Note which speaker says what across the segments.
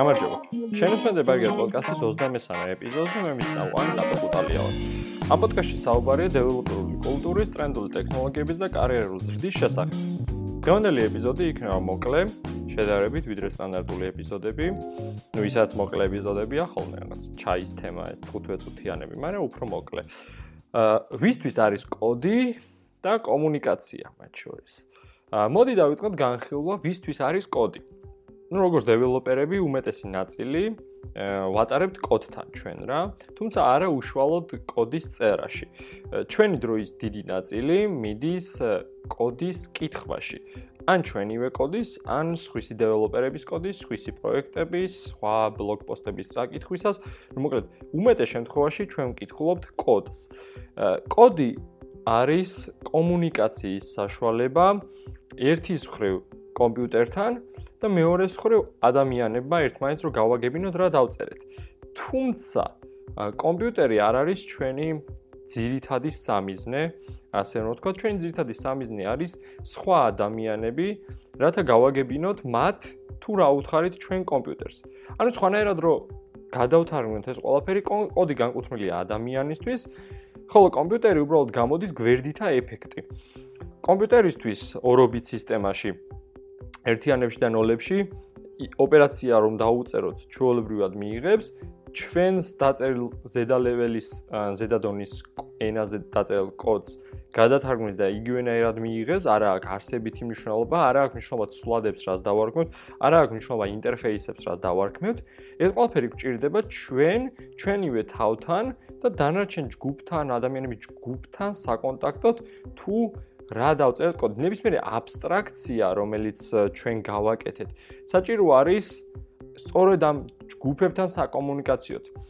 Speaker 1: გამარჯობა. შენოსმენდება გერ პოდკასტის 23 ეპიზოდზე მე მისწავალი ნატო კუტალია. ამ პოდკასტში საუბარია დეველოპერული კულტურის, ტრენდული ტექნოლოგიების და კარიერული ზრდის შესახებ. დღევანდელი ეპიზოდი იქნება მოკლე, შედარებით ვიდრე სტანდარტული ეპიზოდები. ნუ ისაც მოკლე ეპიზოდებია ხოლმე რაღაც ჩაის თემა ეს 15 წუთიანები, მაგრამ უფრო მოკლე. აა ვისთვის არის კოდი და კომუნიკაცია მათ შორის. აა მოდი დავიწყოთ განხილვა ვისთვის არის კოდი. ну როგორც დეველოპერები უმეტესი ნაწილი ვატარებთ კოდთან ჩვენ რა თუმცა არა უშუალოდ კოდის წერაში ჩვენი დროის დიდი ნაწილი მიდის კოდის კითხვაში ან ჩვენივე კოდის ან სხვისი დეველოპერების კოდის სხვისი პროექტების სხვა ბლოგ პოსტების წაკითხვისას ну მოკლედ უმეტეს შემთხვევაში ჩვენ ვკითხულობთ კოდს კოდი არის კომუნიკაციის საშუალება ერთის მხრივ კომპიუტერთან და მეორეს მხრივ ადამიანებმა ერთმანეთს რო გავაგებინოთ რა დავწერეთ. თუმცა კომპიუტერი არ არის ჩვენი ძირითადი სამიზნე, ასე რომ ვთქვა, ჩვენი ძირითადი სამიზნე არის სხვა ადამიანები, რათა გავაგებინოთ მათ თუ რა უთხარით ჩვენ კომპიუტერს. ანუ სხვანაირად რო გადავთარგმნოთ ეს ყველაფერი კოდი განკუთვნილია ადამიანისთვის, ხოლო კომპიუტერი უბრალოდ გამოდის გვერდითა ეფექტი. კომპიუტერისთვის ორობით სისტემაში ერთიანებში და ნოლებში ოპერაცია რომ დაუწეროთ ჩვეულებრივად მიიღებს ჩვენს დაწერილ ზედა ლეველის ზედა დონის ენაზე დაწერილ კოდს გადათარგმნის და იგივენაირად მიიღებს, არა აქვს არსებითი მნიშვნელობა, არა აქვს მნიშვნელობა სულადებს, რაც დავარქმევთ, არა აქვს მნიშვნელობა ინტერფეისებს, რაც დავარქმევთ. ეს ყველაფერი გვჭირდება ჩვენ, ჩვენივე თავთან და დანარჩენ ჯგუფთან, ადამიანების ჯგუფთან საკონტაქტოდ თუ რა დავწერეთ კოდი? ნებისმიერი აბსტრაქცია, რომელიც ჩვენ გავაკეთეთ, საჭირო არის სწორედ ამ ჯგუფებთან საკომუნიკაციოდ.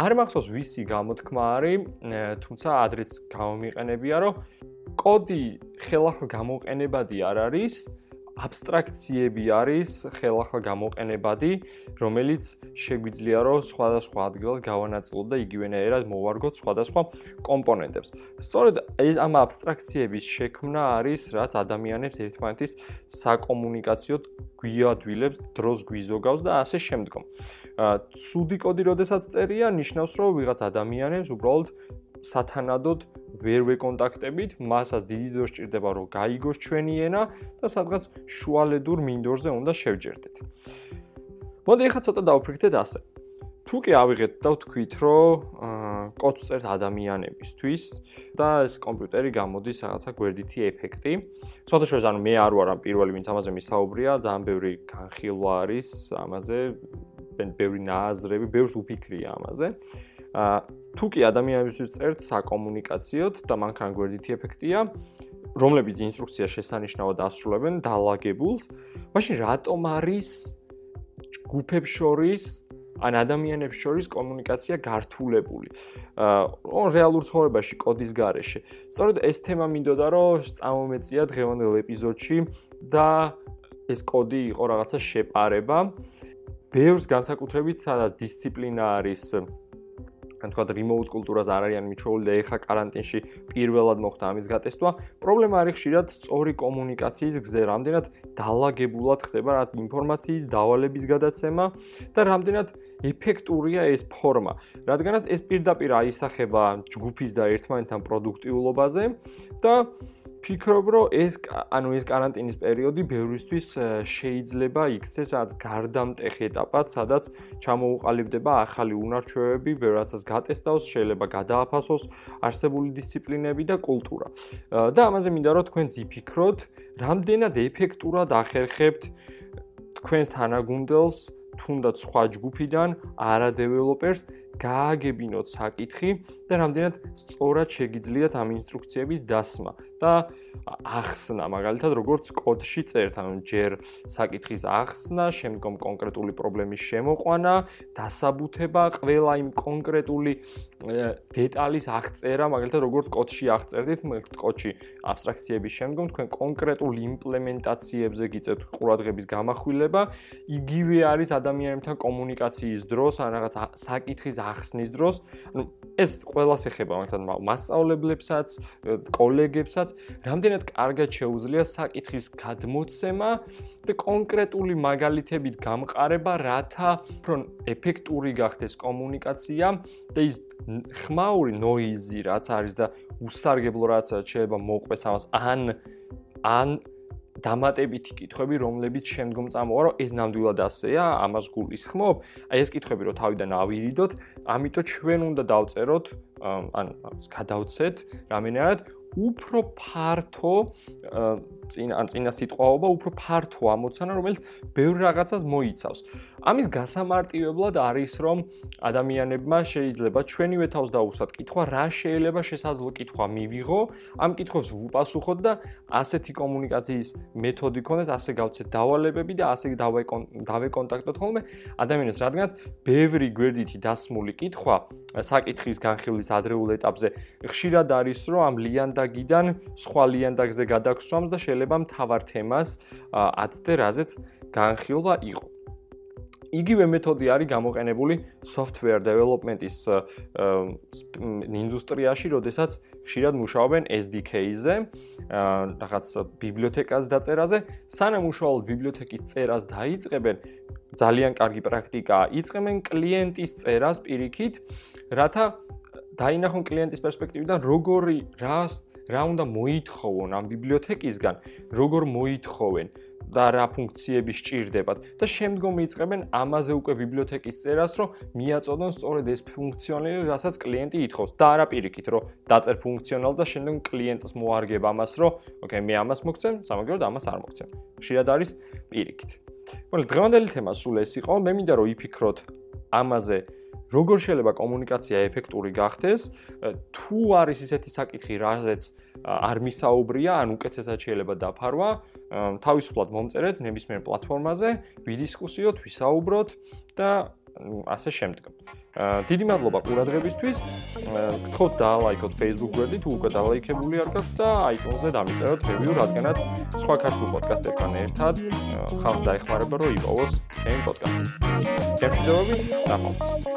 Speaker 1: არ მახსოვს ვისი გამოთქმა არის, თუმცა ადრეც გამომიყენებია, რომ კოდი ხელახლა გამოყენებადი არ არის, აბსტრაქციები არის ხელახლა გამოყენებადი, რომელიც შეგვიძლია რომ სხვადასხვა ადგილას გავანაწილოთ და იგივენაირად მოვარგოთ სხვადასხვა კომპონენტებს. სწორედ ამ აბსტრაქციების შექმნა არის, რაც ადამიანებს ერთმანეთის საკომუნიკაციოდ გვიადვილებს, დროს გვიზოგავს და ასე შემდგომ. აა, ცუდი კოდი როდესაც წერია, ნიშნავს რომ ვიღაც ადამიანებს უბრალოდ სათანადოდ ვერ ვეკონტაქტებით, მასაც დიდი დრო სჭირდება რომ გაიგოს ჩვენი ენა და სადღაც შუალედურ მინდორზე უნდა შევჯერდეთ. მოდი ახლა ცოტა დავფიქრდეთ ასე. თუ კი ავიღეთ და ვთქვით, რომ კოდს წერთ ადამიანებისთვის და ეს კომპიუტერი გამოდის რაღაცა გვერდითი ეფექტი. ცოტა შეიძლება ანუ მე არ ვარ ამ პირველი ვინც ამაზე მისაუბრია, ძალიან ბევრი განხილვა არის ამაზე, ბევრი ნააზრები, ბევრს უფიქრია ამაზე. თუ კი ადამიანებისთვის წერთ საკომუნიკაციოდ და მანქან გვერდითი ეფექტია, რომლებიც ინსტრუქცია შესანიშნავად ასრულებენ დაალაგებულს, მაშინ რატომ არის ჯგუფებს შორის ან ადამიანებს შორის კომუნიკაცია გართულებული? აა რეალურ ცხოვრებაში კოდის გარეშე. სწორედ ეს თემა მინდოდა რომ წამომეწია დღევანდელ ეპიზოდში და ეს კოდი იყო რაღაცა შეპარება. ბევრს განსაკუთრებით სადაც დისციპლინა არის ან თქვა remote კულტურაზე არ არიან მიჩვეული და ეხა каранტინში პირველად მოხდა ამის გატესტვა. პრობლემა არის ხშირად სწორი კომუნიკაციის გზე, რამდენად დაალაგებულად ხდება რაც ინფორმაციის დავალების გადაცემა და რამდენად ეფექტურია ეს ფორმა, რადგანაც ეს პირდაპირ აისახება ჯგუფის და ერთმანეთთან პროდუქტიულობაზე და ფიქრობ, რომ ეს ანუ ეს каранტინის პერიოდი ბევრისთვის შეიძლება იქცეს რაც გარდამტეხ ეტაპად, სადაც ჩამოუყალიბდება ახალი უნარჩვევები, ბევრ რაცას გატესტავს, შეიძლება გადააფასოს არსებული დისციპლინები და კულტურა. და ამაზე მინდა რომ თქვენც იფიქროთ, რამდენად ეფექტურად ახერხებთ თქვენს თანაგუნდელს თუნდაც სხვა ჯგუფიდან არა დეველოპერს გააგებინოთ საკითხი და რამდენად სწორად შეგიძლიათ ამ ინსტრუქციების დასმა და ახსნა, მაგალითად, როგორც კოდში წერთ, ანუ ჯერ საკითხის ახსნა, შემდგომ კონკრეტული პრობლემის შემოყვანა, დასაბუთება, ყველა იმ კონკრეტული დეტალის აღწერა, მაგალითად, როგორც კოდში აღწერდით, კოდში აბსტრაქციების შემდგომ თქვენ კონკრეტულ იმპლემენტაციებზე გიწევთ ყურადღების გამახვილება, იგივე არის ადამიანებთან კომუნიკაციის დროს, ან რაღაც საკითხის ახსნის დროს, ანუ ეს ყველას ეხება მაგათ მასწავლებლებსაც, კოლეგებსაც, რამდენად კარგად შეუძლია საკითხის გადმოცემა და კონკრეტული მაგალითებით გამყარება, რათა უფრო ეფექტური გახდეს კომუნიკაცია და ის ხმაური ნოიზი რაც არის და უსარგებლო რაც შეიძლება მოყვეს ამას ან ან დამატებითი კითხვები, რომლებიც შემდგომ წამოვა, რომ ეს ნამდვილად ასეა, ამას გულისხმობ. აი ეს კითხვები რო თავიდან ავირიდოთ, ამიტომ ჩვენ უნდა დავწეროთ, ან გადავცეთ რამენერად უფრო ფართო წინ ან წინა სიტყვაობა უფრო ფართო ამოცანა, რომელიც ბევრ რაღაცას მოიცავს. ამის გასამარტივებლად არის, რომ ადამიანებმა შეიძლება ჩვენივე თავს დაუსვათ კითხვა, რა შეიძლება შესაძლო კითხვა მივიღო, ამ კითხვებს ვუპასუხოთ და ასეთი კომუნიკაციის მეთოდი ქონდეს, ასე გავცეთ დავალებები და ასე დავეკონტაქტოთ ხოლმე ადამიანებს, რადგანაც ბევრი გვერდითი დასმული კითხვა საკითხის განხილვის ადრეულ ეტაპზე ხშირად არის, რომ ამ ლიანდაგიდან სხვა ლიანდაგზე გადაგსვამს და შეიძლება შეიძლება მთავარ თემას აცდე რაზეც განხილვა იყო. იგივე მეთოდი არის გამოყენებული software development-ის ინდუსტრიაში, როდესაც ხშირად მუშაობენ SDK-ზე, რაღაც ბიბლიოთეკას დაწერაზე, სანამ უშუალოდ ბიბლიოთეკის წერას დაიწყებენ, ძალიან კარგი პრაქტიკაა, იწყებენ კლიენტის წერას პირიქით, რათა დაინახონ კლიენტის პერსპექტივიდან როგორი რას რა უნდა მოითხოვონ ამ ბიბლიოთეკისგან, როგორ მოითხოვენ და რა ფუნქციები სჭირდებათ და შემდგომ იწყებენ ამაზე უკვე ბიბლიოთეკის წერას, რომ მიაწოდონ სწორედ ეს ფუნქციონალი, რასაც კლიენტი ითხოვს და არა პირიქით, რომ დაწერ ფუნქციონალ და შემდგომ კლიენტს მოარგებ ამას, რომ ოკეი, მე ამას მოგცემ, სამაგიეროდ ამას არ მოგცემ. შეიძლება და არის პირიქით. მოკლედ, დღევანდელი თემა სულ ეს იყო. მე მინდა რომ იფიქროთ ამაზე როგორ შეიძლება კომუნიკაცია ეფექტური გახდეს თუ არის ისეთი საკითხი რაზეც არ მისაუბრია ან უკეთესად შეიძლება დაფარვა თავისუფლად მომწერეთ ნებისმიერ პლატფორმაზე ვიდისკუსიოთ ვისაუბროთ და ასე შემდგომ დიდი მადლობა ყურადღებისთვის გთხოვთ დაალაიქოთ Facebook გვერდი თუ უკვე დაალაიქებული არ გაქვთ და iTunes-ზე დამიწეროთ review რადგანაც სხვა ქართულ პოდკასტებთან ერთად ხალხს დაეხმარება რომ იპოვოს ჩემი პოდკასტი. გემშვიდობებით, ნახვამდის.